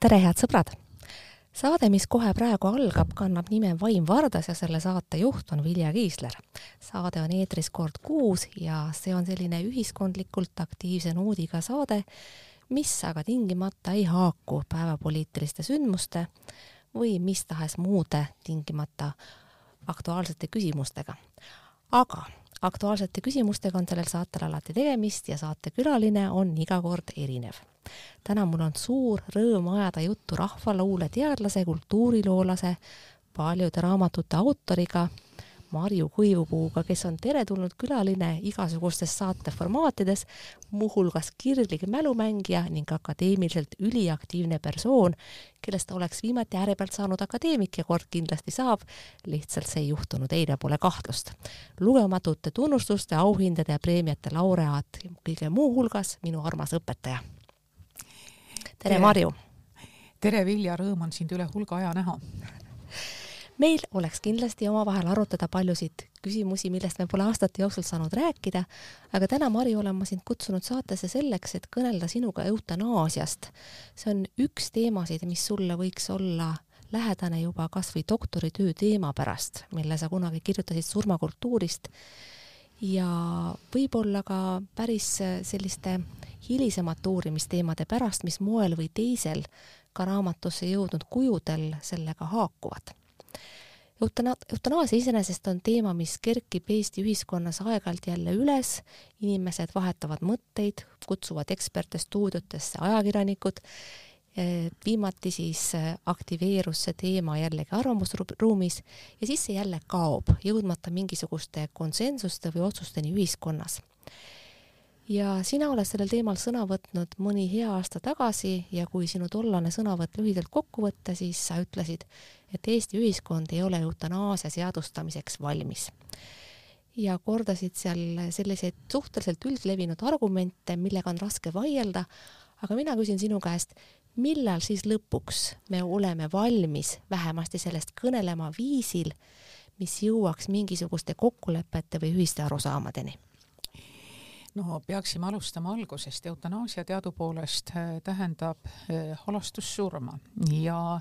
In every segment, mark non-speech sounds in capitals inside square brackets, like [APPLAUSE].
tere, head sõbrad! saade, mis kohe praegu algab, kannab nime Vaim Vardas ja selle saatejuht on Vilja Kiisler. saade on eetris kord kuus ja see on selline ühiskondlikult aktiivse noodiga saade, mis aga tingimata ei haaku päevapoliitiliste sündmuste või mis tahes muude tingimata aktuaalsete küsimustega. aga aktuaalsete küsimustega on sellel saatel alati tegemist ja saatekülaline on iga kord erinev. Täna mul on suur rõõm ajada juttu rahvaluule teadlase, kultuuriloolase, paljude raamatute autoriga Marju Kuivupuuga, kes on teretulnud külaline igasugustes saateformaatides, muuhulgas kirglik mälumängija ning akadeemiliselt üliaktiivne persoon, kellest oleks viimati ääre pealt saanud akadeemik ja kord kindlasti saab, lihtsalt see ei juhtunud eile, pole kahtlust. lugematute tunnustuste, auhindade ja preemiate laureaat, kõige muu hulgas minu armas õpetaja tere, Marju! tere, Vilja, rõõm on sind üle hulga aja näha. Meil oleks kindlasti omavahel arutada paljusid küsimusi, millest me pole aastate jooksul saanud rääkida, aga täna, Marju, olen ma sind kutsunud saatesse selleks, et kõnelda sinuga eutanaasiast. see on üks teemasid, mis sulle võiks olla lähedane juba kas või doktoritöö teema pärast, mille sa kunagi kirjutasid surmakultuurist ja võib-olla ka päris selliste hilisemate uurimisteemade pärast, mis moel või teisel ka raamatusse jõudnud kujudel sellega haakuvad. Eutana-, eutanaasia iseenesest on teema, mis kerkib Eesti ühiskonnas aeg-ajalt jälle üles, inimesed vahetavad mõtteid, kutsuvad eksperte stuudiotesse ajakirjanikud, viimati siis eh, aktiveerus see teema jällegi arvamusruumis ja siis see jälle kaob, jõudmata mingisuguste konsensuste või otsusteni ühiskonnas ja sina oled sellel teemal sõna võtnud mõni hea aasta tagasi ja kui sinu tollane sõnavõtt lühidalt kokku võtta, siis sa ütlesid, et Eesti ühiskond ei ole eutanaasia seadustamiseks valmis. ja kordasid seal selliseid suhteliselt üldlevinud argumente, millega on raske vaielda, aga mina küsin sinu käest, millal siis lõpuks me oleme valmis vähemasti sellest kõnelema viisil, mis jõuaks mingisuguste kokkulepete või ühiste arusaamadeni no peaksime alustama algusest, eutanaasia teadupoolest äh, tähendab äh, halastussurma ja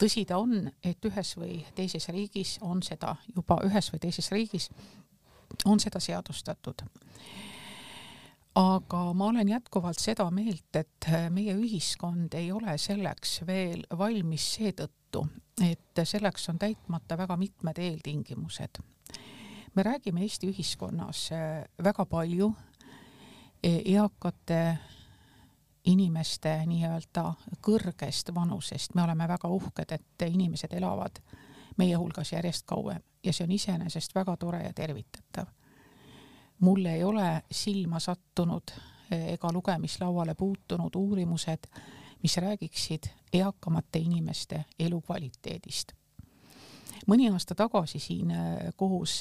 tõsi ta on, et ühes või teises riigis on seda juba ühes või teises riigis on seda seadustatud. aga ma olen jätkuvalt seda meelt, et äh, meie ühiskond ei ole selleks veel valmis seetõttu, et selleks on täitmata väga mitmed eeltingimused. me räägime Eesti ühiskonnas väga palju eakate inimeste nii-öelda kõrgest vanusest, me oleme väga uhked, et inimesed elavad meie hulgas järjest kauem ja see on iseenesest väga tore ja tervitatav. mulle ei ole silma sattunud ega lugemislauale puutunud uurimused, mis räägiksid eakamate inimeste elukvaliteedist. mõni aasta tagasi siin kohus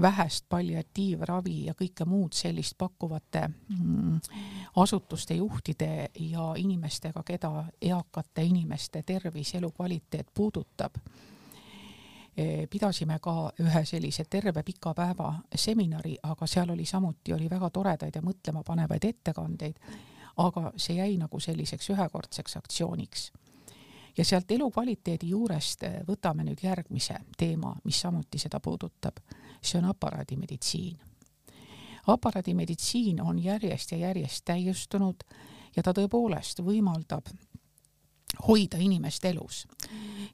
vähest palliatiivravi ja kõike muud sellist pakkuvate mm, asutuste juhtide ja inimestega, keda eakate inimeste tervis, elukvaliteet puudutab. E, pidasime ka ühe sellise terve pika päeva seminari, aga seal oli samuti, oli väga toredaid ja mõtlemapanevaid ettekandeid, aga see jäi nagu selliseks ühekordseks aktsiooniks ja sealt elukvaliteedi juurest võtame nüüd järgmise teema, mis samuti seda puudutab see on aparaadimeditsiin. aparaadimeditsiin on järjest ja järjest täiustunud ja ta tõepoolest võimaldab hoida inimest elus.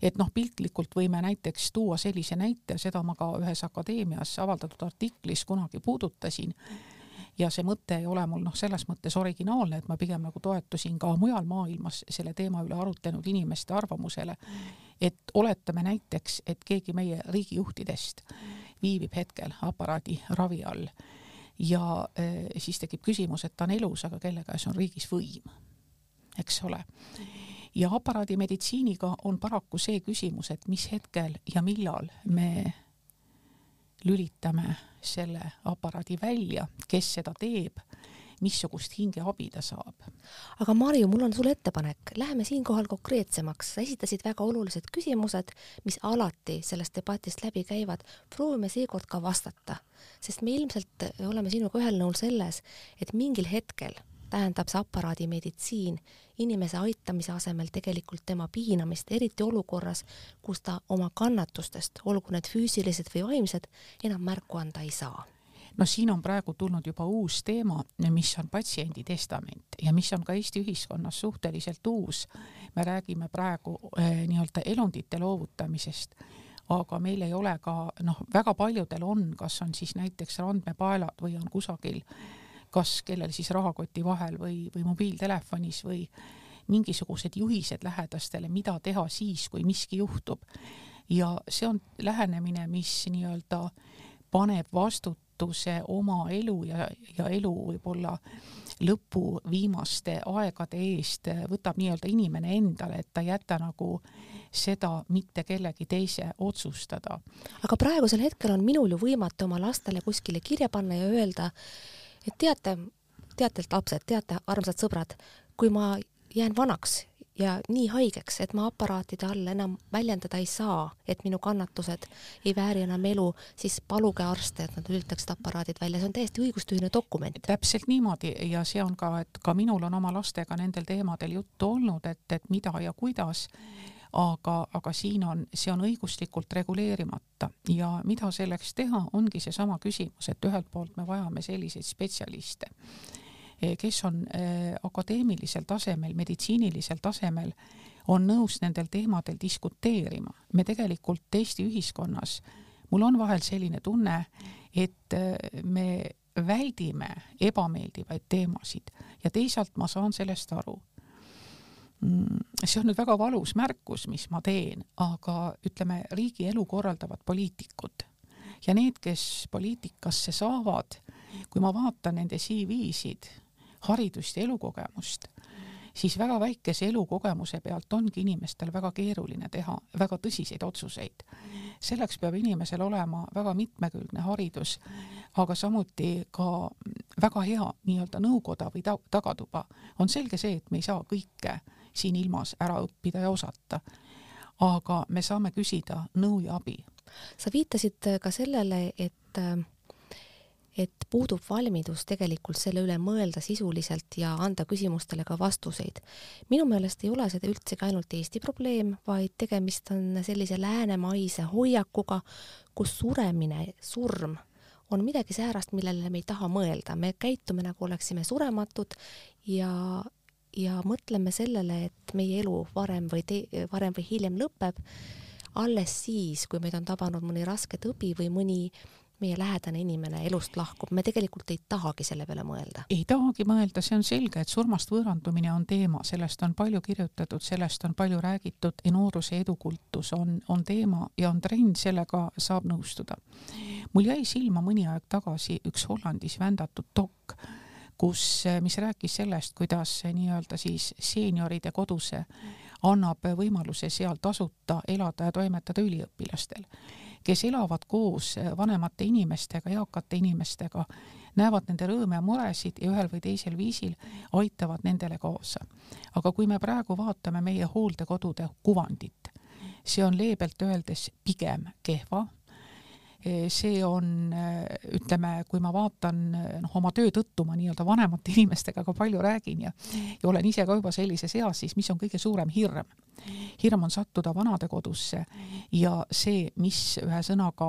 et noh, piltlikult võime näiteks tuua sellise näite, seda ma ka ühes akadeemias avaldatud artiklis kunagi puudutasin, ja see mõte ei ole mul noh, selles mõttes originaalne, et ma pigem nagu toetusin ka mujal maailmas selle teema üle arutlenud inimeste arvamusele, et oletame näiteks, et keegi meie riigijuhtidest viibib hetkel aparaadi ravi all ja eh, siis tekib küsimus, et ta on elus, aga kelle käes on riigis võim, eks ole. ja aparaadimeditsiiniga on paraku see küsimus, et mis hetkel ja millal me lülitame selle aparaadi välja, kes seda teeb missugust hingeabi ta saab. aga Marju, mul on sulle ettepanek, läheme siinkohal konkreetsemaks, sa esitasid väga olulised küsimused, mis alati sellest debatist läbi käivad, proovime seekord ka vastata, sest me ilmselt oleme sinuga ühel nõul selles, et mingil hetkel tähendab see aparaadimeditsiin inimese aitamise asemel tegelikult tema piinamist, eriti olukorras, kus ta oma kannatustest, olgu need füüsilised või vaimsed, enam märku anda ei saa no siin on praegu tulnud juba uus teema, mis on patsiendi testament ja mis on ka Eesti ühiskonnas suhteliselt uus. me räägime praegu eh, nii-öelda elundite loovutamisest, aga meil ei ole ka noh, väga paljudel on, kas on siis näiteks randmepaelad või on kusagil, kas kellel siis rahakoti vahel või, või mobiiltelefonis või mingisugused juhised lähedastele, mida teha siis, kui miski juhtub. ja see on lähenemine, mis nii-öelda paneb vastut-, vastutuse oma elu ja, ja elu võib-olla lõpu viimaste aegade eest võtab nii-öelda inimene endale, et ta ei jäta nagu seda mitte kellegi teise otsustada. aga praegusel hetkel on minul ju võimatu oma lastele kuskile kirja panna ja öelda, et teate, teate, lapsed, teate, armsad sõbrad, kui ma jään vanaks ja nii haigeks, et ma aparaatide all enam väljendada ei saa, et minu kannatused ei vääri enam elu, siis paluge arste, et nad lülitaksid aparaadid välja, see on täiesti õigustühine dokument. täpselt niimoodi. Ja see on ka, et ka minul on oma lastega nendel teemadel juttu olnud, et, et mida ja kuidas, aga, aga siin on, see on õiguslikult reguleerimata. Ja mida selleks teha, ongi seesama küsimus, et ühelt poolt me vajame selliseid spetsialiste kes on eh, akadeemilisel tasemel, meditsiinilisel tasemel, on nõus nendel teemadel diskuteerima. me tegelikult Eesti ühiskonnas, mul on vahel selline tunne, et eh, me väldime ebameeldivaid teemasid ja teisalt ma saan sellest aru. Mm, see on nüüd väga valus märkus, mis ma teen, aga ütleme, riigi elu korraldavad poliitikud ja need, kes poliitikasse saavad, kui ma vaatan nende CV-sid, haridust ja elukogemust, siis väga väikese elukogemuse pealt ongi inimestel väga keeruline teha väga tõsiseid otsuseid. selleks peab inimesel olema väga mitmekülgne haridus, aga samuti ka väga hea nii-öelda nõukoda või ta tagatuba. on selge see, et me ei saa kõike siin ilmas ära õppida ja osata. aga me saame küsida nõu ja abi. sa viitasid ka sellele, et et puudub valmidus tegelikult selle üle mõelda sisuliselt ja anda küsimustele ka vastuseid. minu meelest ei ole see üldsegi ainult Eesti probleem, vaid tegemist on sellise läänemaise hoiakuga, kus suremine, surm on midagi säärast, millele me ei taha mõelda, me käitume nagu oleksime surematud ja, ja mõtleme sellele, et meie elu varem või te-, varem või hiljem lõpeb alles siis, kui meid on tabanud mõni raske tõbi või mõni meie lähedane inimene elust lahkub, me tegelikult ei tahagi selle peale mõelda. ei tahagi mõelda, see on selge, et surmast võõrandumine on teema, sellest on palju kirjutatud, sellest on palju räägitud nooruse edukultus on, on teema ja on trend, sellega saab nõustuda. mul jäi silma mõni aeg tagasi üks Hollandis vändatud dokk, kus, mis rääkis sellest, kuidas nii-öelda siis seenioride koduse annab võimaluse seal tasuta elada ja toimetada üliõpilastel kes elavad koos eh, vanemate inimestega, eakate inimestega, näevad nende rõõme ja muresid ja ühel või teisel viisil aitavad nendele kaasa. aga kui me praegu vaatame meie hooldekodude kuvandit, see on leebelt öeldes pigem kehva Eh, see on, eh, ütleme, kui ma vaatan noh, oma töö tõttu ma nii-öelda vanemate [LAUGHS] inimestega ka palju räägin ja ja olen ise ka juba sellises eas, siis mis on kõige suurem hirm? hirm on sattuda vanadekodusse ja see, mis ühesõnaga,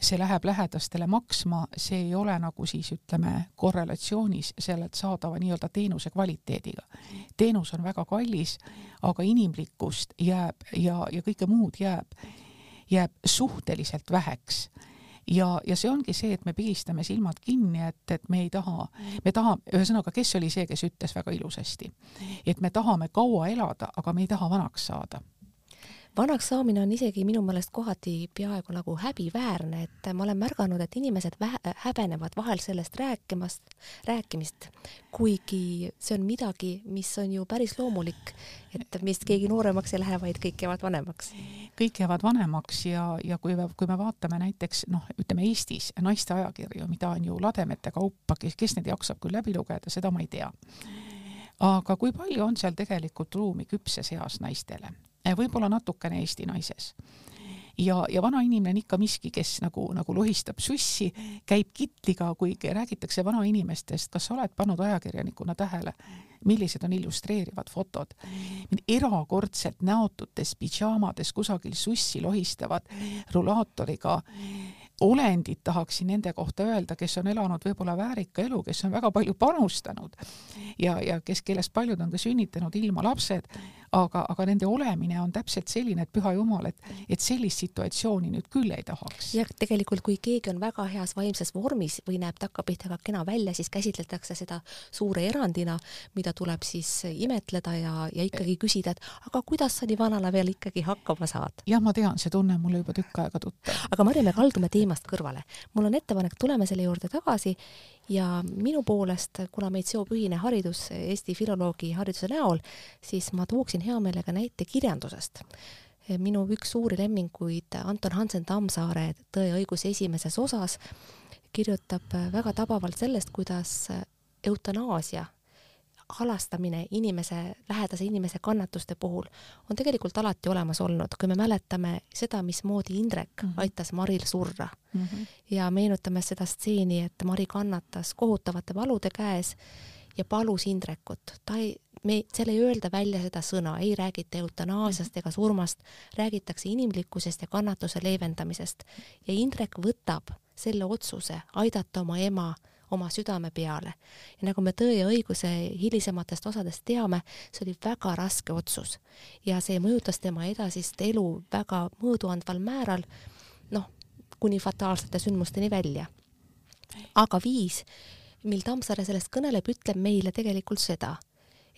see läheb lähedastele maksma, see ei ole nagu siis ütleme korrelatsioonis sellelt saadava nii-öelda teenuse kvaliteediga. teenus on väga kallis, aga inimlikkust jääb ja, ja kõike muud jääb jääb suhteliselt väheks. Ja, ja see ongi see, et me pigistame silmad kinni, et, et me ei taha, me tahame, ühesõnaga, kes oli see, kes ütles väga ilusasti, et me tahame kaua elada, aga me ei taha vanaks saada vanaks saamine on isegi minu meelest kohati peaaegu nagu häbiväärne, et ma olen märganud, et inimesed vähe, häbenevad vahel sellest rääkimast, rääkimist, kuigi see on midagi, mis on ju päris loomulik, et meist keegi nooremaks ei lähe, vaid kõik jäävad vanemaks. kõik jäävad vanemaks ja, ja kui kui me vaatame näiteks noh, ütleme Eestis naiste ajakirju, mida on ju lademete kaupa, kes, kes neid jaksab küll läbi lugeda, seda ma ei tea aga kui palju on seal tegelikult ruumi küpses eas naistele? Võib-olla natukene Eesti naises. ja, ja vana inimene on ikka miski, kes nagu, nagu lohistab sussi, käib kitliga, kui räägitakse vanainimestest, kas sa oled pannud ajakirjanikuna tähele, millised on illustreerivad fotod. erakordselt näotutes pidžaamades kusagil sussi lohistavad rulaatoriga olendid tahaksin nende kohta öelda, kes on elanud võib-olla väärika elu, kes on väga palju panustanud ja, ja kes, kellest paljud on ka sünnitanud ilma lapsed, aga, aga nende olemine on täpselt selline, et püha jumal, et, et sellist situatsiooni nüüd küll ei tahaks. jah, tegelikult kui keegi on väga heas vaimses vormis või näeb takkapihta ka kena välja, siis käsitletakse seda suure erandina, mida tuleb siis imetleda ja, ja ikkagi küsida, et aga kuidas sa nii vanana veel ikkagi hakkama saad? jah, ma tean, see tunne on mulle juba tükk aega tuttav. aga Marju, me kaldume teemast kõrvale. mul on ettepanek, tuleme selle juurde tagasi ja minu poolest, kuna meid seob ühine haridus Eesti filoloogi hariduse näol, siis ma tooksin hea meelega näite kirjandusest. minu üks suuri lemminguid, Anton Hansen Tammsaare Tõe ja õiguse esimeses osas, kirjutab väga tabavalt sellest, kuidas eutanaasia halastamine inimese, lähedase inimese kannatuste puhul on tegelikult alati olemas olnud, kui me mäletame seda, mismoodi Indrek mm -hmm. aitas Maril surra mm -hmm. ja meenutame seda stseeni, et Mari kannatas kohutavate valude käes ja palus Indrekut, ta ei, me, seal ei öelda välja seda sõna, ei räägita eutanaasiast mhm. ega surmast, räägitakse inimlikkusest ja kannatuse leevendamisest ja Indrek võtab selle otsuse aidata oma ema oma südame peale. ja nagu me Tõe ja õiguse hilisematest osadest teame, see oli väga raske otsus ja see mõjutas tema edasist elu väga mõõduandval määral, noh, kuni fataalsete sündmusteni välja. aga viis, mil Tammsaare sellest kõneleb, ütleb meile tegelikult seda,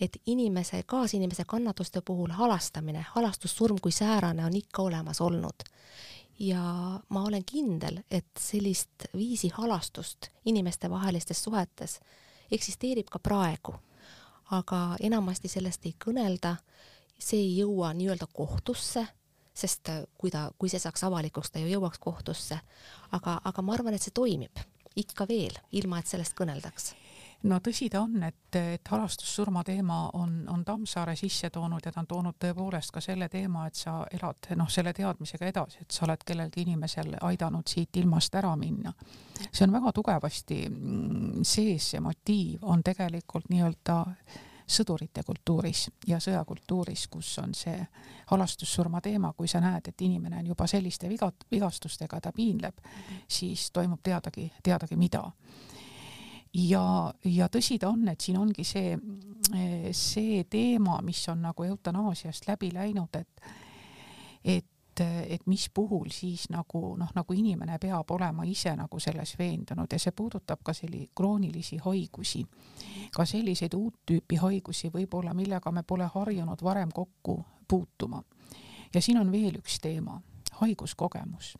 et inimese, kaasinimese kannatuste puhul halastamine, halastussurm kui säärane on ikka olemas olnud ja ma olen kindel, et sellist viisi halastust inimestevahelistes suhetes eksisteerib ka praegu. aga enamasti sellest ei kõnelda, see ei jõua nii-öelda kohtusse, sest kui ta, kui see saaks avalikuks, ta ju jõuaks kohtusse, aga, aga ma arvan, et see toimib ikka veel, ilma et sellest kõneldaks no tõsi ta on, et, et halastussurma teema on, on Tammsaare sisse toonud ja ta on toonud tõepoolest ka selle teema, et sa elad noh, selle teadmisega edasi, et sa oled kellelgi inimesel aidanud siit ilmast ära minna. see on väga tugevasti mm, sees, see motiiv on tegelikult nii-öelda sõdurite kultuuris ja sõjakultuuris, kus on see halastussurma teema, kui sa näed, et inimene on juba selliste viga, vigastustega, ta piinleb, siis toimub teadagi, teadagi mida ja, ja tõsi ta on, et siin ongi see, see teema, mis on nagu eutanaasiast läbi läinud, et, et, et mis puhul siis nagu noh, nagu inimene peab olema ise nagu selles veendunud ja see puudutab ka selli kroonilisi haigusi, ka selliseid uut tüüpi haigusi võib-olla, millega me pole harjunud varem kokku puutuma. ja siin on veel üks teema, haiguskogemus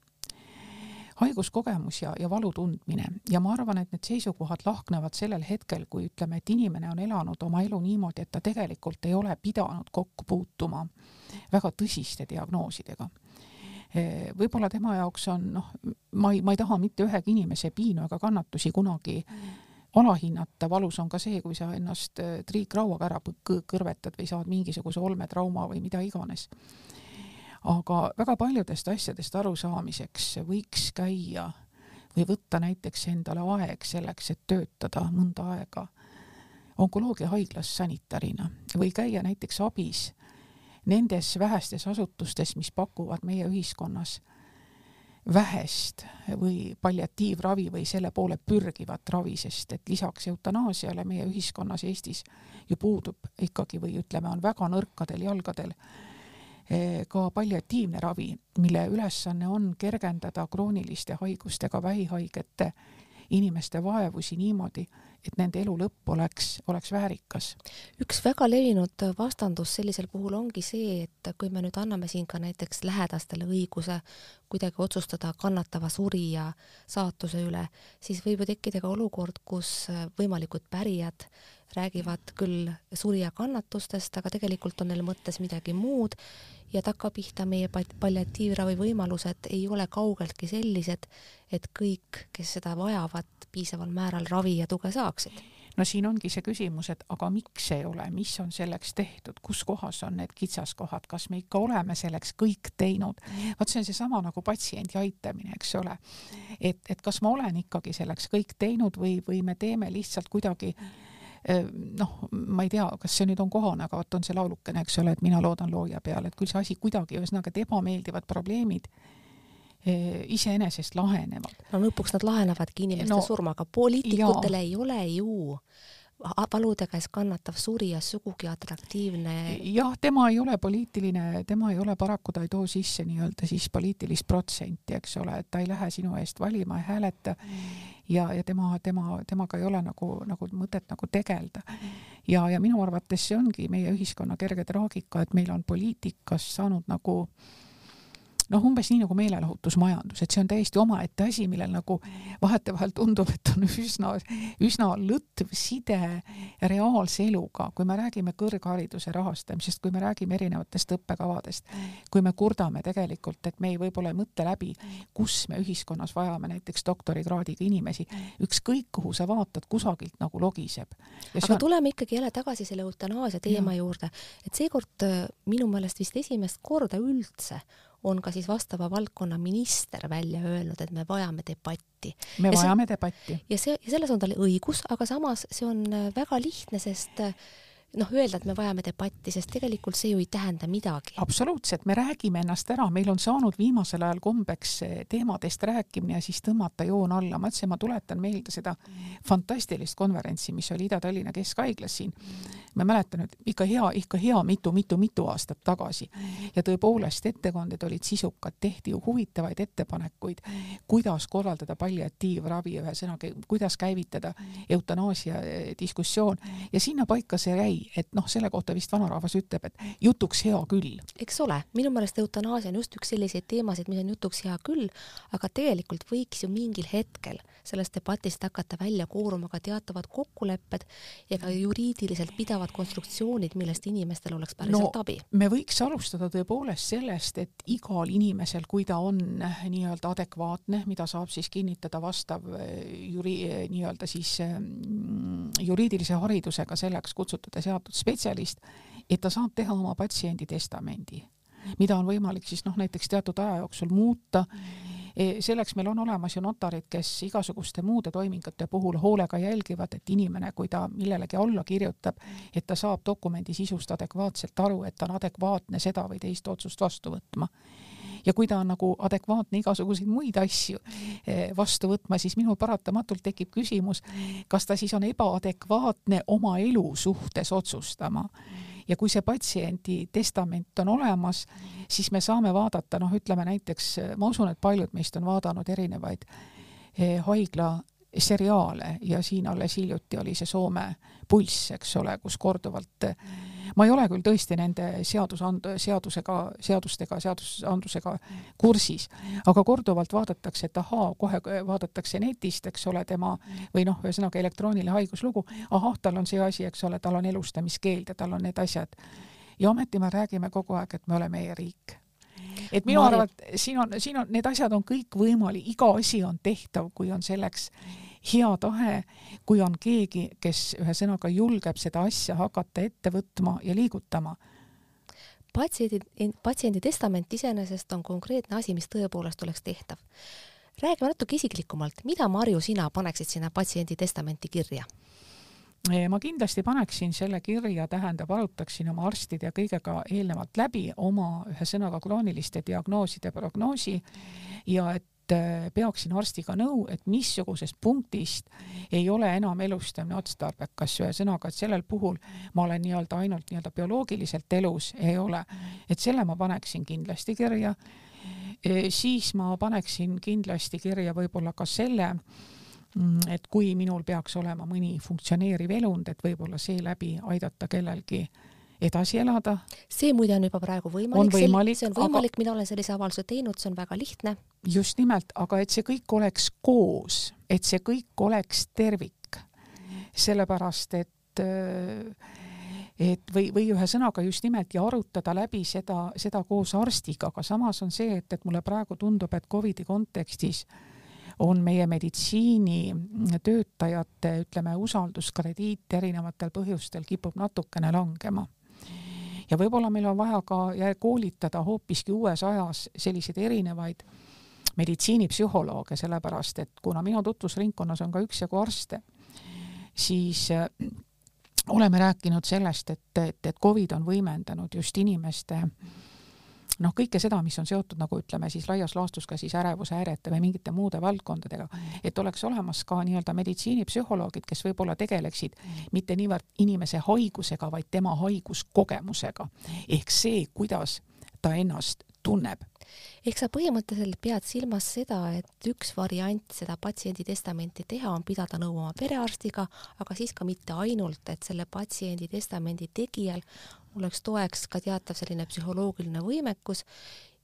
haiguskogemus ja, ja valu tundmine. Ja ma arvan, et need seisukohad lahknevad sellel hetkel, kui ütleme, et inimene on elanud oma elu niimoodi, et ta tegelikult ei ole pidanud kokku puutuma väga tõsiste diagnoosidega. Võib-olla tema jaoks on noh, ma ei, ma ei taha mitte ühegi inimese piinu ega kannatusi kunagi alahinnata, valus on ka see, kui sa ennast äh, triikrauaga ära kõrvetad või saad mingisuguse olmetrauma või mida iganes aga väga paljudest asjadest arusaamiseks võiks käia või võtta näiteks endale aeg selleks, et töötada mõnda aega onkoloogiahaiglas sanitarina või käia näiteks abis nendes vähestes asutustes, mis pakuvad meie ühiskonnas vähest või palliatiivravi või selle poole pürgivat ravi, sest et lisaks eutanaasiale meie ühiskonnas Eestis ju puudub ikkagi või ütleme, on väga nõrkadel jalgadel Eh, ka palliatiivne ravi, mille ülesanne on kergendada krooniliste haigustega vähihaigete inimeste vaevusi niimoodi, et nende elu lõpp oleks, oleks väärikas. üks väga levinud vastandus sellisel puhul ongi see, et kui me nüüd anname siin ka näiteks lähedastele õiguse kuidagi otsustada kannatava surija saatuse üle, siis võib ju tekkida ka olukord, kus võimalikud pärijad räägivad küll surija kannatustest, aga tegelikult on neil mõttes midagi muud ja takkapihta meie palliatiivravi võimalused ei ole kaugeltki sellised, et kõik, kes seda vajavad, piisaval määral ravi ja tuge saaksid no siin ongi see küsimus, et aga miks ei ole, mis on selleks tehtud, kus kohas on need kitsaskohad, kas me ikka oleme selleks kõik teinud? vot see on seesama nagu patsiendi aitamine, eks ole. et, et kas ma olen ikkagi selleks kõik teinud või, või me teeme lihtsalt kuidagi noh, ma ei tea, kas see nüüd on kohane, aga vot on see laulukene, eks ole, et mina loodan looja peale, et küll see asi kuidagi, ühesõnaga, et ebameeldivad probleemid iseenesest lahenevad. no lõpuks nad lahenevadki inimeste no, surmaga, poliitikutel ei ole ju valude käes kannatav surija sugugi atraktiivne. jah, tema ei ole poliitiline, tema ei ole paraku, ta ei too sisse nii-öelda siis poliitilist protsenti, eks ole, et ta ei lähe sinu eest valima, ei hääleta ja, ja tema, tema, temaga ei ole nagu, nagu mõtet nagu tegeleda. ja, ja minu arvates see ongi meie ühiskonna kerge traagika, et meil on poliitikas saanud nagu äh, noh, umbes nii nagu meelelahutusmajandus, et see on täiesti omaette asi, millel nagu vahetevahel tundub, et on üsna, üsna lõtv side reaalse eluga, kui me räägime kõrghariduse rahastamisest, kui me räägime erinevatest õppekavadest, kui me kurdame tegelikult, et me ei võib-olla ei mõtle läbi, kus me ühiskonnas vajame näiteks doktorikraadiga inimesi, ükskõik kuhu sa vaatad, kusagilt nagu logiseb. aga on... tuleme ikkagi jälle tagasi selle eutanaasia teema ja. juurde, et seekord äh, minu meelest vist esimest korda üldse on ka siis vastava valdkonna minister välja öelnud, et me vajame debatti. me ja vajame see, debatti. ja see, ja selles on tal õigus, aga samas see on väga lihtne, sest äh, noh, öelda, et me vajame debatti, sest tegelikult see ju ei tähenda midagi. absoluutselt, me räägime ennast ära, meil on saanud viimasel ajal kombeks teemadest rääkimine ja siis tõmmata joon alla. ma ütlesin, ma tuletan meelde seda fantastilist konverentsi, mis oli Ida-Tallinna Keskhaiglas siin. ma mäletan, et ikka hea, ikka hea mitu-mitu-mitu aastat tagasi ja tõepoolest ettekanded olid sisukad, tehti ju huvitavaid ettepanekuid, kuidas korraldada palliatiivravi, ühesõnaga, kuidas käivitada eutanaasia diskussioon ja sinna paika see jäi ei, et noh, selle kohta vist vanarahvas ütleb, et jutuks hea küll. eks ole, minu meelest eutanaasia on just üks selliseid teemasid, mis on jutuks hea küll, aga tegelikult võiks ju mingil hetkel sellest debatist hakata välja kooruma ka teatavad kokkulepped ja ka juriidiliselt pidavad konstruktsioonid, millest inimestel oleks päriselt no, abi. me võiks alustada tõepoolest sellest, et igal inimesel, kui ta on nii-öelda adekvaatne, mida saab siis kinnitada vastav eh, juri-, eh, nii-öelda siis mm, juriidilise haridusega selleks kutsutud seatud spetsialist, et ta saab teha oma patsiendi testamendi, mida on võimalik siis noh, näiteks teatud aja jooksul muuta. E, selleks meil on olemas ju notarid, kes igasuguste muude toimingute puhul hoolega jälgivad, et inimene, kui ta millelegi alla kirjutab, et ta saab dokumendi sisust adekvaatselt aru, et ta on adekvaatne seda või teist otsust vastu võtma ja kui ta on nagu adekvaatne igasuguseid muid asju eh, vastu võtma, siis minul paratamatult tekib küsimus, kas ta siis on ebaadekvaatne oma elu suhtes otsustama. Ja kui see patsiendi testament on olemas, siis me saame vaadata, noh, ütleme näiteks, ma usun, et paljud meist on vaadanud erinevaid eh, haigla seriaale ja siin alles hiljuti oli see Soome pulss, eks ole, kus korduvalt ma ei ole küll tõesti nende seadusand-, seadusega, seadustega, seadusandlusega kursis, aga korduvalt vaadatakse, et ahaa, kohe vaadatakse netist, eks ole, tema või noh, ühesõnaga elektrooniline haiguslugu, ahah, tal on see asi, eks ole, tal on elustamiskeeld ja tal on need asjad. ja ometi me räägime kogu aeg, et me oleme e-riik et minu arvates siin on, siin on, need asjad on kõik võimalik, iga asi on tehtav, kui on selleks hea tahe, kui on keegi, kes ühesõnaga julgeb seda asja hakata ette võtma ja liigutama patsiendi, patsiendi testament iseenesest on konkreetne asi, mis tõepoolest oleks tehtav. räägime natuke isiklikumalt, mida, Marju, sina paneksid sinna patsiendi testamenti kirja? ma kindlasti paneksin selle kirja, tähendab, arutaksin oma arstide ja kõigega eelnevalt läbi oma ühesõnaga krooniliste diagnooside prognoosi ja et peaksin arstiga nõu, et missugusest punktist ei ole enam elustamine otstarbekas, ühesõnaga, et sellel puhul ma olen nii-öelda ainult nii-öelda bioloogiliselt elus, ei ole. et selle ma paneksin kindlasti kirja. E, siis ma paneksin kindlasti kirja võib-olla ka selle, mm, et kui minul peaks olema mõni funktsioneeriv elund, et võib-olla seeläbi aidata kellelgi äh, edasi elada. see muide on juba praegu võimalik, võimalik, see on võimalik aga..., mina olen sellise avalduse teinud, see on väga lihtne. just nimelt, aga et see kõik oleks koos, et see kõik oleks tervik, sellepärast et et või, või ühesõnaga just nimelt ja arutada läbi seda, seda koos arstiga, aga samas on see, et, et mulle praegu tundub, et Covidi kontekstis on meie meditsiinitöötajate, ütleme, usalduskrediit erinevatel põhjustel kipub natukene langema ja võib-olla meil on vaja ka koolitada hoopiski uues ajas selliseid erinevaid meditsiinipsühholooge, sellepärast et kuna minu tutvusringkonnas on ka üksjagu arste, siis äh, oleme rääkinud sellest, et, et, et Covid on võimendanud just inimeste noh, kõike seda, mis on seotud nagu ütleme siis laias laastus ka siis ärevushäirete või mingite muude valdkondadega, et oleks olemas ka nii-öelda meditsiinipsühholoogid, kes võib-olla tegeleksid mitte niivõrd inimese haigusega, vaid tema haiguskogemusega. ehk see, kuidas ta ennast tunneb. Ehk sa põhimõtteliselt pead silmas seda, et üks variant seda patsiendi testamenti teha on pidada nõu oma perearstiga, aga siis ka mitte ainult, et selle patsiendi testamendi tegijal oleks toeks ka teatav selline psühholoogiline võimekus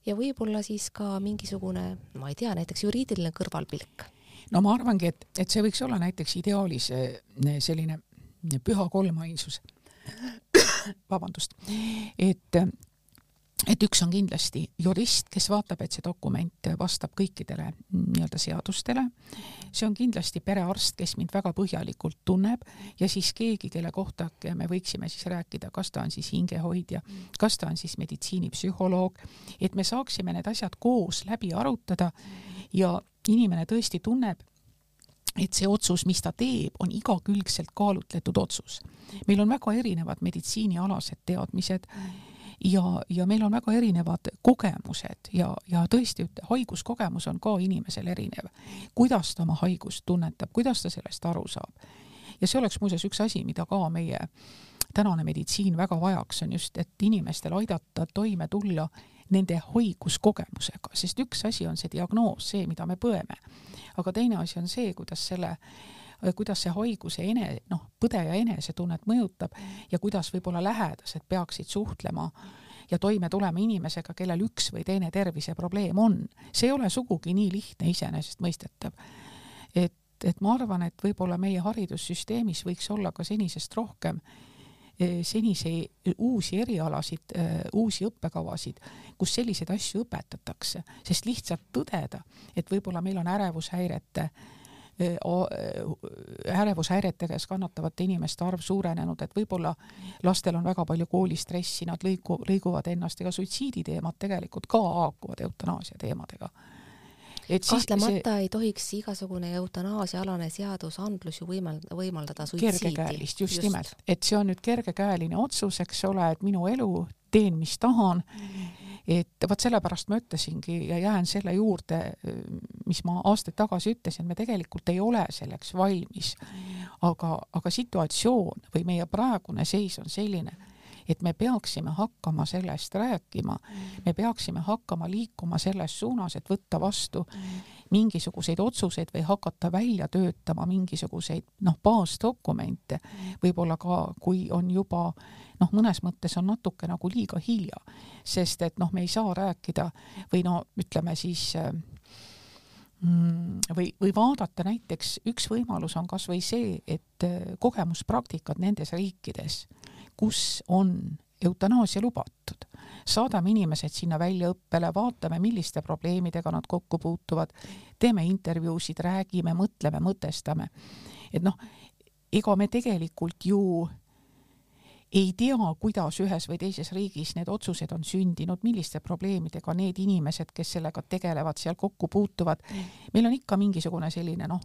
ja võib-olla siis ka mingisugune, ma ei tea, näiteks juriidiline kõrvalpilk. no ma arvangi, et, et see võiks olla näiteks ideaalis eh, selline püha kolmainsus. [COUGHS] vabandust, et et üks on kindlasti jurist, kes vaatab, et see dokument vastab kõikidele nii-öelda seadustele. see on kindlasti perearst, kes mind väga põhjalikult tunneb ja siis keegi, kelle kohta me võiksime siis rääkida, kas ta on siis hingehoidja, kas ta on siis meditsiinipsühholoog, et me saaksime need asjad koos läbi arutada ja inimene tõesti tunneb, et see otsus, mis ta teeb, on igakülgselt kaalutletud otsus. meil on väga erinevad meditsiinialased teadmised ja, ja meil on väga erinevad kogemused ja, ja tõesti, haiguskogemus on ka inimesel erinev. kuidas ta oma haigust tunnetab, kuidas ta sellest aru saab. ja see oleks muuseas üks asi, mida ka meie tänane meditsiin väga vajaks, on just, et inimestel aidata toime tulla nende haiguskogemusega, sest üks asi on see diagnoos, see, mida me põeme. aga teine asi on see, kuidas selle kuidas see haiguse ene-, noh, põdeja enesetunnet mõjutab ja kuidas võib-olla lähedased peaksid suhtlema ja toime tulema inimesega, kellel üks või teine terviseprobleem on. see ei ole sugugi nii lihtne iseenesestmõistetav. et, et ma arvan, et võib-olla meie haridussüsteemis võiks olla ka senisest rohkem eh, senise uusi erialasid, eh, uusi õppekavasid, kus selliseid asju õpetatakse, sest lihtsalt tõdeda, et võib-olla meil on ärevushäirete ärevushäirete käes kannatavate inimeste arv suurenenud, et võib-olla lastel on väga palju koolistressi, nad lõigu, lõiguvad ennast, ega suitsiiditeemad tegelikult ka haakuvad eutanaasia teemadega et kahtlemata see... ei tohiks igasugune eutanaasia-alane seadusandlus ju võimal-, võimaldada suitsiidi. kergekäelist, just, just nimelt, et see on nüüd kergekäeline otsus, eks ole, et minu elu teen, mis tahan et vot sellepärast ma ütlesingi ja jään selle juurde, mis ma aastaid tagasi ütlesin, me tegelikult ei ole selleks valmis. aga, aga situatsioon või meie praegune seis on selline, et me peaksime hakkama sellest rääkima, me peaksime hakkama liikuma selles suunas, et võtta vastu mingisuguseid otsuseid või hakata välja töötama mingisuguseid noh, baasdokumente, võib-olla ka kui on juba noh, mõnes mõttes on natuke nagu liiga hilja, sest et noh, me ei saa rääkida või no ütleme siis mm, või, või vaadata näiteks, üks võimalus on kas või see, et kogemuspraktikad nendes riikides, kus on eutanaasia lubatud, saadame inimesed sinna väljaõppele, vaatame, milliste probleemidega nad kokku puutuvad, teeme intervjuusid, räägime, mõtleme, mõtestame. et noh, ega me tegelikult ju ei tea, kuidas ühes või teises riigis need otsused on sündinud, milliste probleemidega need inimesed, kes sellega tegelevad, seal kokku puutuvad. meil on ikka mingisugune selline noh,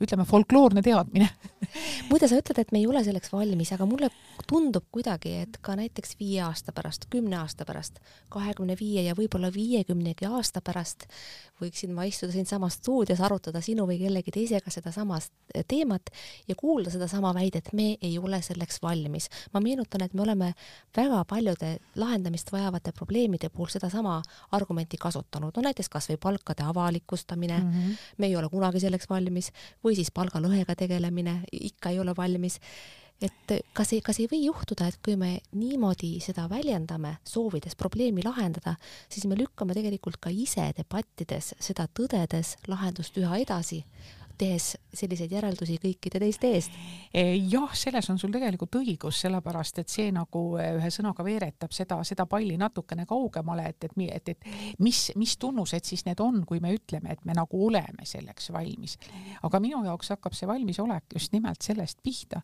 ütleme folkloorne teadmine [LAUGHS] muide, sa ütled, et me ei ole selleks valmis, aga mulle tundub kuidagi, et ka näiteks viie aasta pärast, kümne aasta pärast, kahekümne viie ja võib-olla viiekümnegi aasta pärast võiksin ma istuda siinsamas stuudios, arutada sinu või kellegi teisega sedasamast teemat ja kuulda sedasama väidet, me ei ole selleks valmis. ma meenutan meenutan, et me oleme väga paljude lahendamist vajavate probleemide puhul sedasama argumenti kasutanud, no näiteks kas või palkade avalikustamine. Mm, -hmm. me ei ole kunagi selleks valmis, või siis palgalõhega tegelemine, ikka ei ole valmis. Et kas ei, kas ei või juhtuda, et kui me niimoodi seda väljendame, soovides probleemi lahendada, siis me lükkame tegelikult ka ise debattides seda tõdedes lahendust üha edasi, tehes selliseid järeldusi kõikide teiste eest. E, jah, selles on sul tegelikult õigus, sellepärast et see nagu e, ühe sõnaga veeretab seda, seda palli natukene kaugemale, et, et, et, et mis, mis tunnused siis need on, kui me ütleme, et me nagu oleme selleks valmis. aga minu jaoks hakkab see valmisolek just nimelt sellest pihta,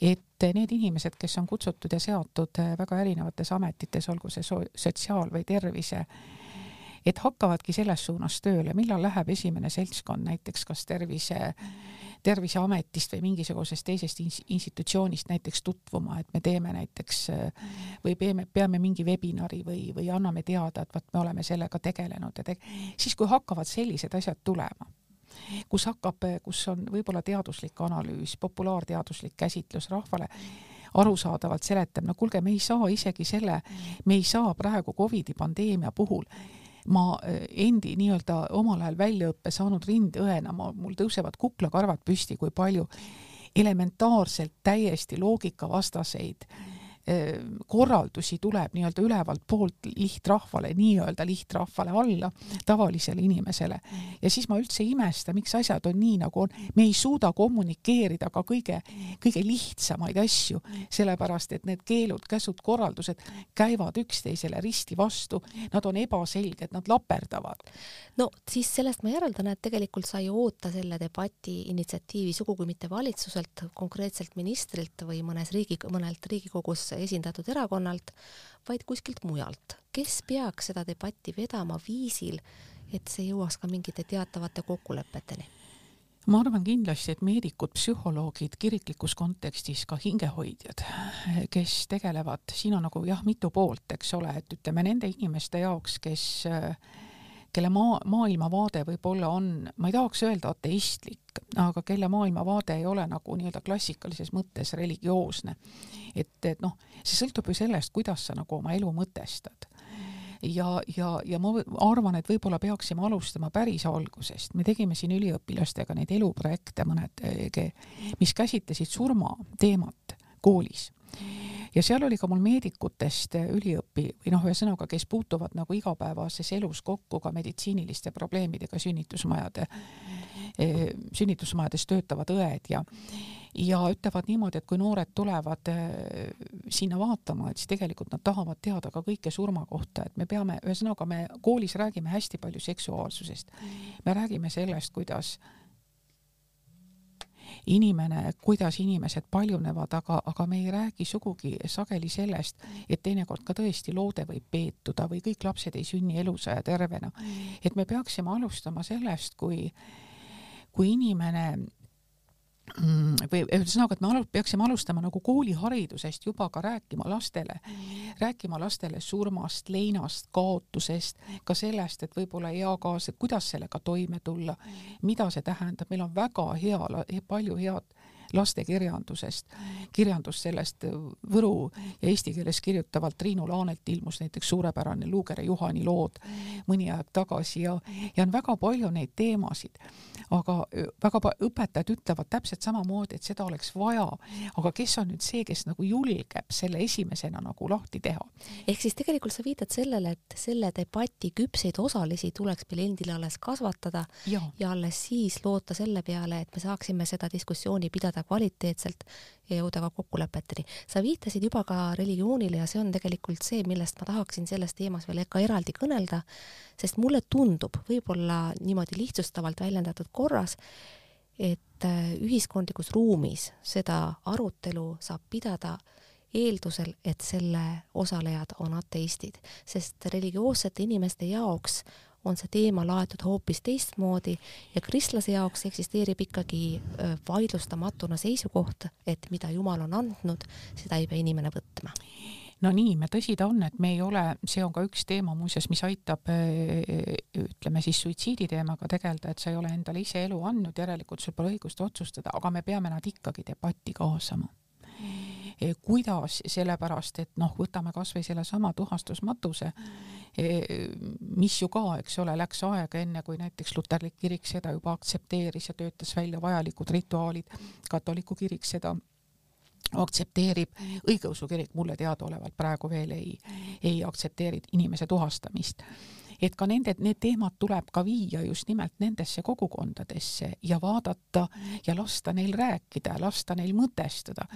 et need inimesed, kes on kutsutud ja seatud e, väga erinevates ametites, olgu see sotsiaal- või tervise, et hakkavadki selles suunas tööle, millal läheb esimene seltskond näiteks kas tervise, Terviseametist või mingisugusest teisest institutsioonist näiteks tutvuma, et me teeme näiteks või peame, peame mingi webinari või, või anname teada, et vot me oleme sellega tegelenud ja teg-, siis kui hakkavad sellised asjad tulema kus hakkab, kus on võib-olla teaduslik analüüs, populaarteaduslik käsitlus rahvale arusaadavalt seletab, no kuulge, me ei saa isegi selle, me ei saa praegu Covidi pandeemia puhul ma eh, endi nii-öelda omal ajal väljaõppe saanud rindõena, ma, mul tõusevad kuklakarvad püsti, kui palju elementaarselt täiesti loogikavastaseid korraldusi tuleb nii-öelda ülevalt poolt lihtrahvale, nii-öelda lihtrahvale alla, tavalisele inimesele. ja siis ma üldse ei imesta, miks asjad on nii, nagu on. me ei suuda kommunikeerida ka kõige, kõige lihtsamaid asju, sellepärast et need keelud, käsud, korraldused käivad üksteisele risti vastu, nad on ebaselged, nad laperdavad. no siis sellest ma järeldan, et tegelikult sa ei oota selle debati initsiatiivi sugugi mitte valitsuselt, konkreetselt ministrilt või mõnes riigi, mõnelt Riigikogus esindatud erakonnalt, vaid kuskilt mujalt. kes peaks seda debatti vedama viisil, et see jõuaks ka mingite teatavate kokkulepeteni? ma arvan kindlasti, et meedikud, psühholoogid kiriklikus kontekstis ka hingehoidjad, kes tegelevad, siin on nagu jah, mitu poolt, eks ole, et ütleme nende inimeste jaoks, kes kelle maa, maailmavaade võib-olla on, ma ei tahaks öelda ateistlik, aga kelle maailmavaade ei ole nagu nii-öelda klassikalises mõttes religioosne. et, et noh, see sõltub ju sellest, kuidas sa nagu oma elu mõtestad ja, ja, ja ma arvan, et võib-olla peaksime alustama päris algusest. me tegime siin üliõpilastega neid eluprojekte mõned, mis käsitlesid surma teemat koolis ja seal oli ka mul meedikutest üliõpi või noh, ühesõnaga, kes puutuvad nagu igapäevases elus kokku ka meditsiiniliste probleemidega sünnitusmajade, eh, sünnitusmajades töötavad õed ja ja ütlevad niimoodi, et kui noored tulevad eh, sinna vaatama, et siis tegelikult nad tahavad teada ka kõike surma kohta, et me peame, ühesõnaga me koolis räägime hästi palju seksuaalsusest. me räägime sellest, kuidas inimene, kuidas inimesed paljunevad, aga, aga me ei räägi sugugi sageli sellest, et teinekord ka tõesti loode võib peetuda või kõik lapsed ei sünni elusa ja tervena. et me peaksime alustama sellest, kui, kui inimene Mm, või ühesõnaga, et me alu, peaksime alustama nagu kooliharidusest juba ka rääkima lastele, rääkima lastele surmast, leinast, kaotusest, ka sellest, et võib-olla eakaaslased, kuidas sellega toime tulla, mida see tähendab, meil on väga hea, palju head lastekirjandusest, kirjandus sellest võru ja eesti keeles kirjutavalt Triinu Laanelt ilmus näiteks suurepärane Luugere Juhani lood mõni aeg tagasi ja, ja on väga palju neid teemasid. aga väga õpetajad ütlevad täpselt samamoodi, et seda oleks vaja, aga kes on nüüd see, kes nagu julgeb selle esimesena nagu lahti teha? ehk siis tegelikult sa viitad sellele, et selle debati küpseid osalisi tuleks meil endil alles kasvatada ja. ja alles siis loota selle peale, et me saaksime seda diskussiooni pidada seda kvaliteetselt ja jõuda ka kokkulepeteni. sa viitasid juba ka religioonile ja see on tegelikult see, millest ma tahaksin selles teemas veel ka eraldi kõnelda, sest mulle tundub, võib-olla niimoodi lihtsustavalt väljendatud korras, et äh, ühiskondlikus ruumis seda arutelu saab pidada eeldusel, et selle osalejad on ateistid, sest religioossete inimeste jaoks on see teema laetud hoopis teistmoodi ja kristlase jaoks eksisteerib ikkagi vaidlustamatuna seisukoht, et mida Jumal on andnud, seda ei pea inimene võtma. No nii, tõsi ta on, et me ei ole, see on ka üks teema muuseas, mis aitab ütleme siis suitsiidi teemaga tegeleda, et sa ei ole endale ise elu andnud, järelikult sul pole õigust otsustada, aga me peame nad ikkagi debatti kaasama. Eh, kuidas, sellepärast et noh, võtame kasvõi sellesama tuhastusmatuse, eh, mis ju ka, eks ole, läks aega enne, kui näiteks luterlik kirik seda juba aktsepteeris ja töötas välja vajalikud rituaalid, katoliku kirik seda aktsepteerib, õigeusu kirik mulle teadaolevalt praegu veel ei, ei aktsepteeri inimese tuhastamist et ka nende, need teemad tuleb ka viia just nimelt nendesse kogukondadesse ja vaadata ja lasta neil rääkida, lasta neil mõtestada.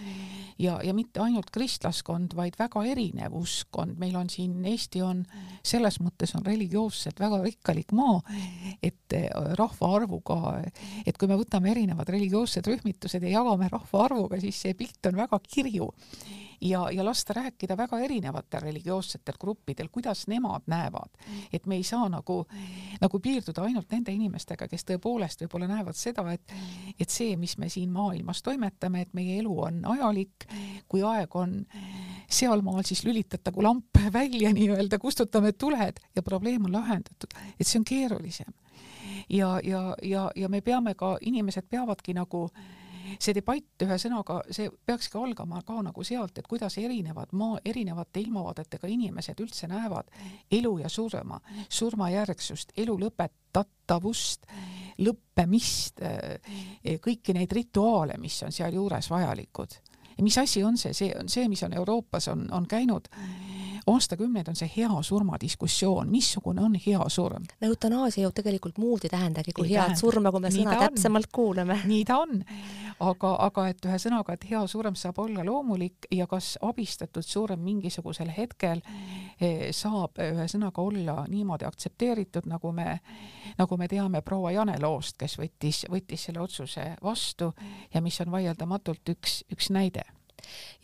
ja, ja mitte ainult kristlaskond, vaid väga erinev uskkond, meil on siin, Eesti on selles mõttes on religioosselt väga rikkalik maa, et eh, rahvaarvuga, et kui me võtame erinevad religioossed rühmitused ja jagame rahvaarvuga, siis see pilt on väga kirju ja, ja lasta rääkida väga erinevatel religioossetel gruppidel, kuidas nemad näevad. et me ei saa nagu, nagu piirduda ainult nende inimestega, kes tõepoolest võib-olla näevad seda, et, et see, mis me siin maailmas toimetame, et meie elu on ajalik, kui aeg on sealmaal, siis lülitatagu lamp [LAUGHS] välja nii-öelda, kustutame tuled ja probleem on lahendatud, et see on keerulisem. ja, ja, ja, ja me peame ka, inimesed peavadki nagu äh, see debatt ühesõnaga, see peakski algama ka nagu sealt, et kuidas erinevad maa, erinevate ilmavaadetega inimesed üldse näevad elu ja surma, surmajärgsust, elu lõpetatavust, lõppemist, eh, kõiki neid rituaale, mis on sealjuures vajalikud. ja mis asi on see, see on see, mis on Euroopas on, on käinud aastakümneid on see hea surma diskussioon, missugune on hea surm. no eutanaasia ju tegelikult muud ei tähendagi kui ei head tähenda. surma, kui me sõna täpsemalt kuuleme. nii ta on, aga, aga et ühesõnaga, et hea surm saab olla loomulik ja kas abistatud surm mingisugusel hetkel eh, saab ühesõnaga olla niimoodi aktsepteeritud, nagu me, nagu me teame proua Jane loost, kes võttis, võttis selle otsuse vastu ja mis on vaieldamatult üks, üks näide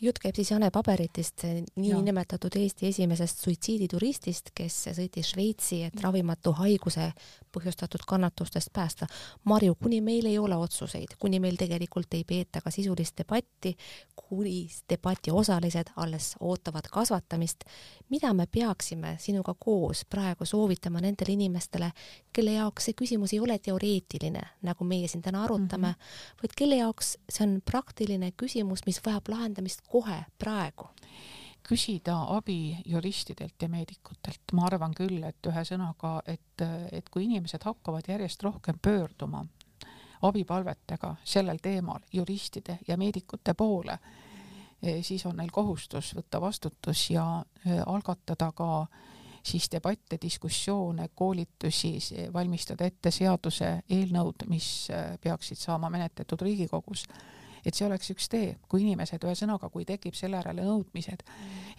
jutt käib siis Jane Paberitist, niinimetatud Eesti esimesest suitsiidituristist, kes sõitis Šveitsi, et ravimatu haiguse põhjustatud kannatustest päästa. Marju, kuni meil ei ole otsuseid, kuni meil tegelikult ei peeta ka sisulist debatti, kuni debati osalised alles ootavad kasvatamist, mida me peaksime sinuga koos praegu soovitama nendele inimestele, kelle jaoks see küsimus ei ole teoreetiline, nagu meie siin täna arutame mm, -hmm. vaid kelle jaoks see on praktiline küsimus, mis vajab lahendamist kohe, praegu? Küsida abi juristidelt ja meedikutelt, ma arvan küll, et ühesõnaga, et, et kui inimesed hakkavad järjest rohkem pöörduma abipalvetega sellel teemal juristide ja meedikute poole, eh, siis on neil kohustus võtta vastutus ja eh, algatada ka siis debatte, diskussioone, koolitusi, valmistada ette seaduse eelnõud, mis eh, peaksid saama menetletud Riigikogus et see oleks üks tee, kui inimesed, ühesõnaga, kui tekib selle järele nõudmised,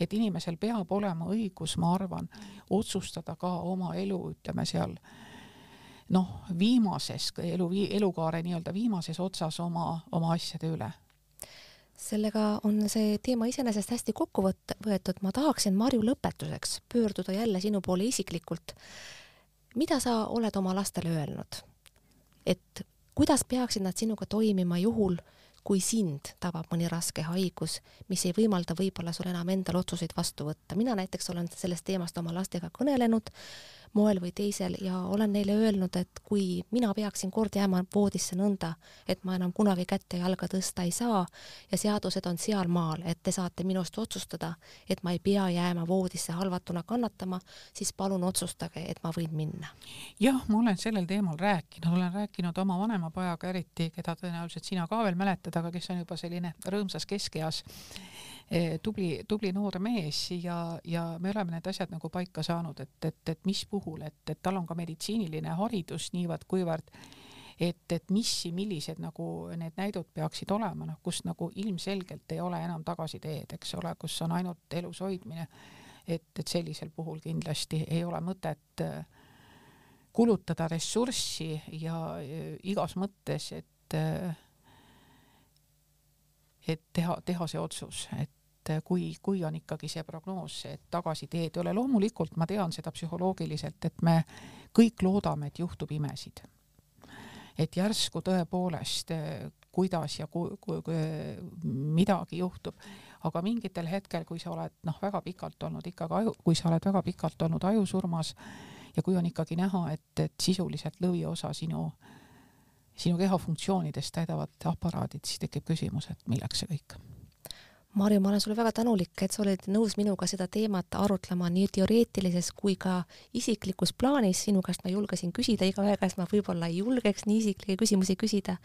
et inimesel peab olema õigus, ma arvan, otsustada ka oma elu, ütleme seal noh, viimases elu, elukaare nii-öelda viimases otsas oma, oma asjade üle sellega on see teema iseenesest hästi kokku võetud, ma tahaksin, Marju, lõpetuseks pöörduda jälle sinu poole isiklikult. mida sa oled oma lastele öelnud? et kuidas peaksid nad sinuga toimima juhul, kui sind tabab mõni raske haigus, mis ei võimalda võib-olla sul enam endal otsuseid vastu võtta. mina näiteks olen sellest teemast oma lastega kõnelenud moel või teisel ja olen neile öelnud, et kui mina peaksin kord jääma voodisse nõnda, et ma enam kunagi kätt ja jalga tõsta ei saa ja seadused on sealmaal, et te saate minust otsustada, et ma ei pea jääma voodisse halvatuna kannatama, siis palun otsustage, et ma võin minna. jah, ma olen sellel teemal rääkinud, olen rääkinud oma vanema pojaga eriti, keda tõenäoliselt sina ka veel mäletad, aga kes on juba selline rõõmsas keskeas tubli, tubli noor mees ja, ja me oleme need asjad nagu paika saanud, et, et, et mis puhul, et, et tal on ka meditsiiniline haridus niivõrd-kuivõrd, et, et mis, millised nagu need näidud peaksid olema, noh, kus nagu ilmselgelt ei ole enam tagasiteed, eks ole, kus on ainult elus hoidmine. et, et sellisel puhul kindlasti ei ole mõtet äh, kulutada ressurssi ja äh, igas mõttes, et et teha, teha see otsus, et kui, kui on ikkagi see prognoos, et tagasiteed ei ole, loomulikult ma tean seda psühholoogiliselt, et me kõik loodame, et juhtub imesid. et järsku tõepoolest, kuidas ja ku, ku, ku, midagi juhtub, aga mingitel hetkel, kui sa oled noh, väga pikalt olnud ikkagi aju, kui sa oled väga pikalt olnud ajusurmas ja kui on ikkagi näha, et, et sisuliselt lõviosa sinu äh, sinu keha funktsioonidest täidavad aparaadid, siis tekib küsimus, et milleks see kõik. Marju, ma olen sulle väga tänulik, et sa oled nõus minuga seda teemat arutlema nii teoreetilises kui ka isiklikus plaanis. sinu käest ma julgesin küsida, igaühe käest ma võib-olla ei julgeks nii isiklikke küsimusi küsida.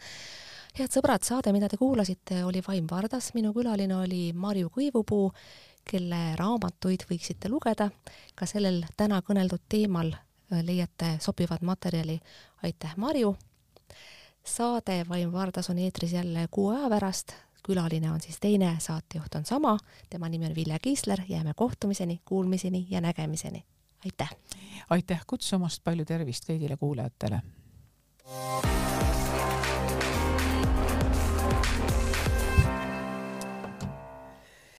head sõbrad, saade, mida te kuulasite, oli Vaim Vardas, minu külaline oli Marju Kõivupuu, kelle raamatuid võiksite lugeda ka sellel täna kõneldud teemal leiate sobivat materjali. aitäh, Marju! saade Vaim Vardas on eetris jälle kuu aja pärast, külaline on siis teine, saatejuht on sama, tema nimi on Vilja Kiisler, jääme kohtumiseni, kuulmiseni ja nägemiseni. aitäh! aitäh kutsumast, palju tervist kõigile kuulajatele!